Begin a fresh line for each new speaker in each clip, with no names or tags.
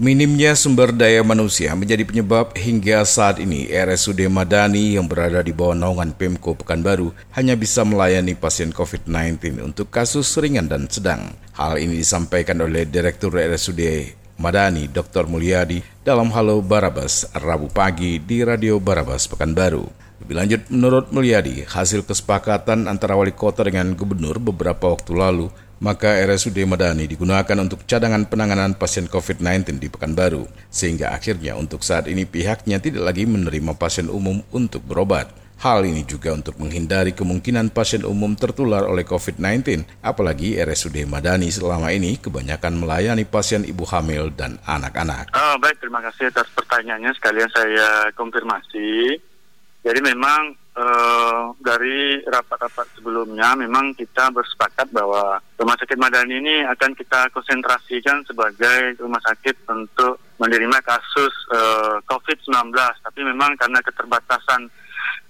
Minimnya sumber daya manusia menjadi penyebab hingga saat ini RSUD Madani yang berada di bawah naungan Pemko Pekanbaru hanya bisa melayani pasien COVID-19 untuk kasus ringan dan sedang. Hal ini disampaikan oleh Direktur RSUD Madani Dr. Mulyadi dalam Halo Barabas Rabu pagi di Radio Barabas Pekanbaru. Lebih lanjut, menurut Mulyadi, hasil kesepakatan antara wali kota dengan gubernur beberapa waktu lalu maka RSUD Madani digunakan untuk cadangan penanganan pasien COVID-19 di Pekanbaru, sehingga akhirnya untuk saat ini pihaknya tidak lagi menerima pasien umum untuk berobat. Hal ini juga untuk menghindari kemungkinan pasien umum tertular oleh COVID-19, apalagi RSUD Madani selama ini kebanyakan melayani pasien ibu hamil dan anak-anak.
Oh, baik, terima kasih atas pertanyaannya. Sekalian saya konfirmasi. Jadi memang uh, dari rapat-rapat sebelumnya memang kita bersepakat bahwa Rumah Sakit Madani ini akan kita konsentrasikan sebagai rumah sakit untuk menerima kasus uh, COVID-19. Tapi memang karena keterbatasan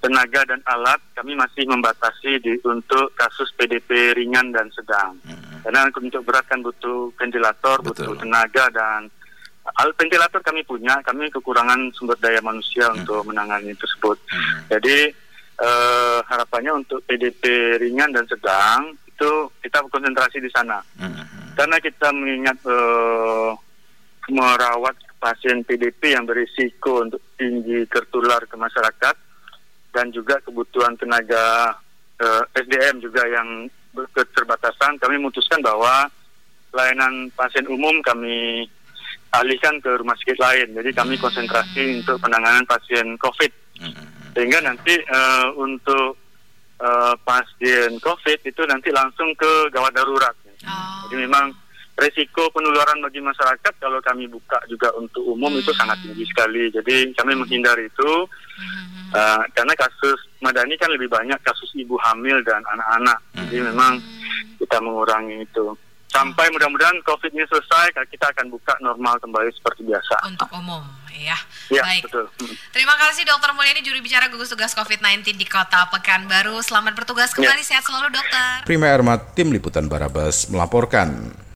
tenaga dan alat, kami masih membatasi di, untuk kasus PDP ringan dan sedang. Hmm. Karena untuk berat kan butuh ventilator, Betul. butuh tenaga dan Alat ventilator kami punya, kami kekurangan sumber daya manusia hmm. untuk menangani tersebut. Hmm. Jadi uh, harapannya untuk PDP ringan dan sedang itu kita konsentrasi di sana. Hmm. Karena kita mengingat uh, merawat pasien PDP yang berisiko untuk tinggi tertular ke masyarakat dan juga kebutuhan tenaga uh, eh, SDM juga yang keterbatasan, kami memutuskan bahwa layanan pasien umum kami alihkan ke rumah sakit lain. Jadi kami hmm. konsentrasi untuk penanganan pasien COVID. Hmm. Sehingga nanti uh, untuk uh, pasien COVID itu nanti langsung ke gawat darurat. Oh. Jadi memang resiko penularan bagi masyarakat kalau kami buka juga untuk umum hmm. itu sangat tinggi sekali. Jadi kami menghindari itu hmm. uh, karena kasus Madani kan lebih banyak kasus ibu hamil dan anak-anak. Hmm. Jadi memang kita mengurangi itu sampai mudah-mudahan COVID ini selesai, kita akan buka normal kembali seperti biasa.
Untuk umum, ya.
Ya, Baik. betul.
Hmm. Terima kasih Dokter Mulyani, juri bicara gugus tugas COVID-19 di Kota Pekanbaru. Selamat bertugas kembali, ya. sehat selalu dokter.
Prima Ermat, Tim Liputan Barabas melaporkan.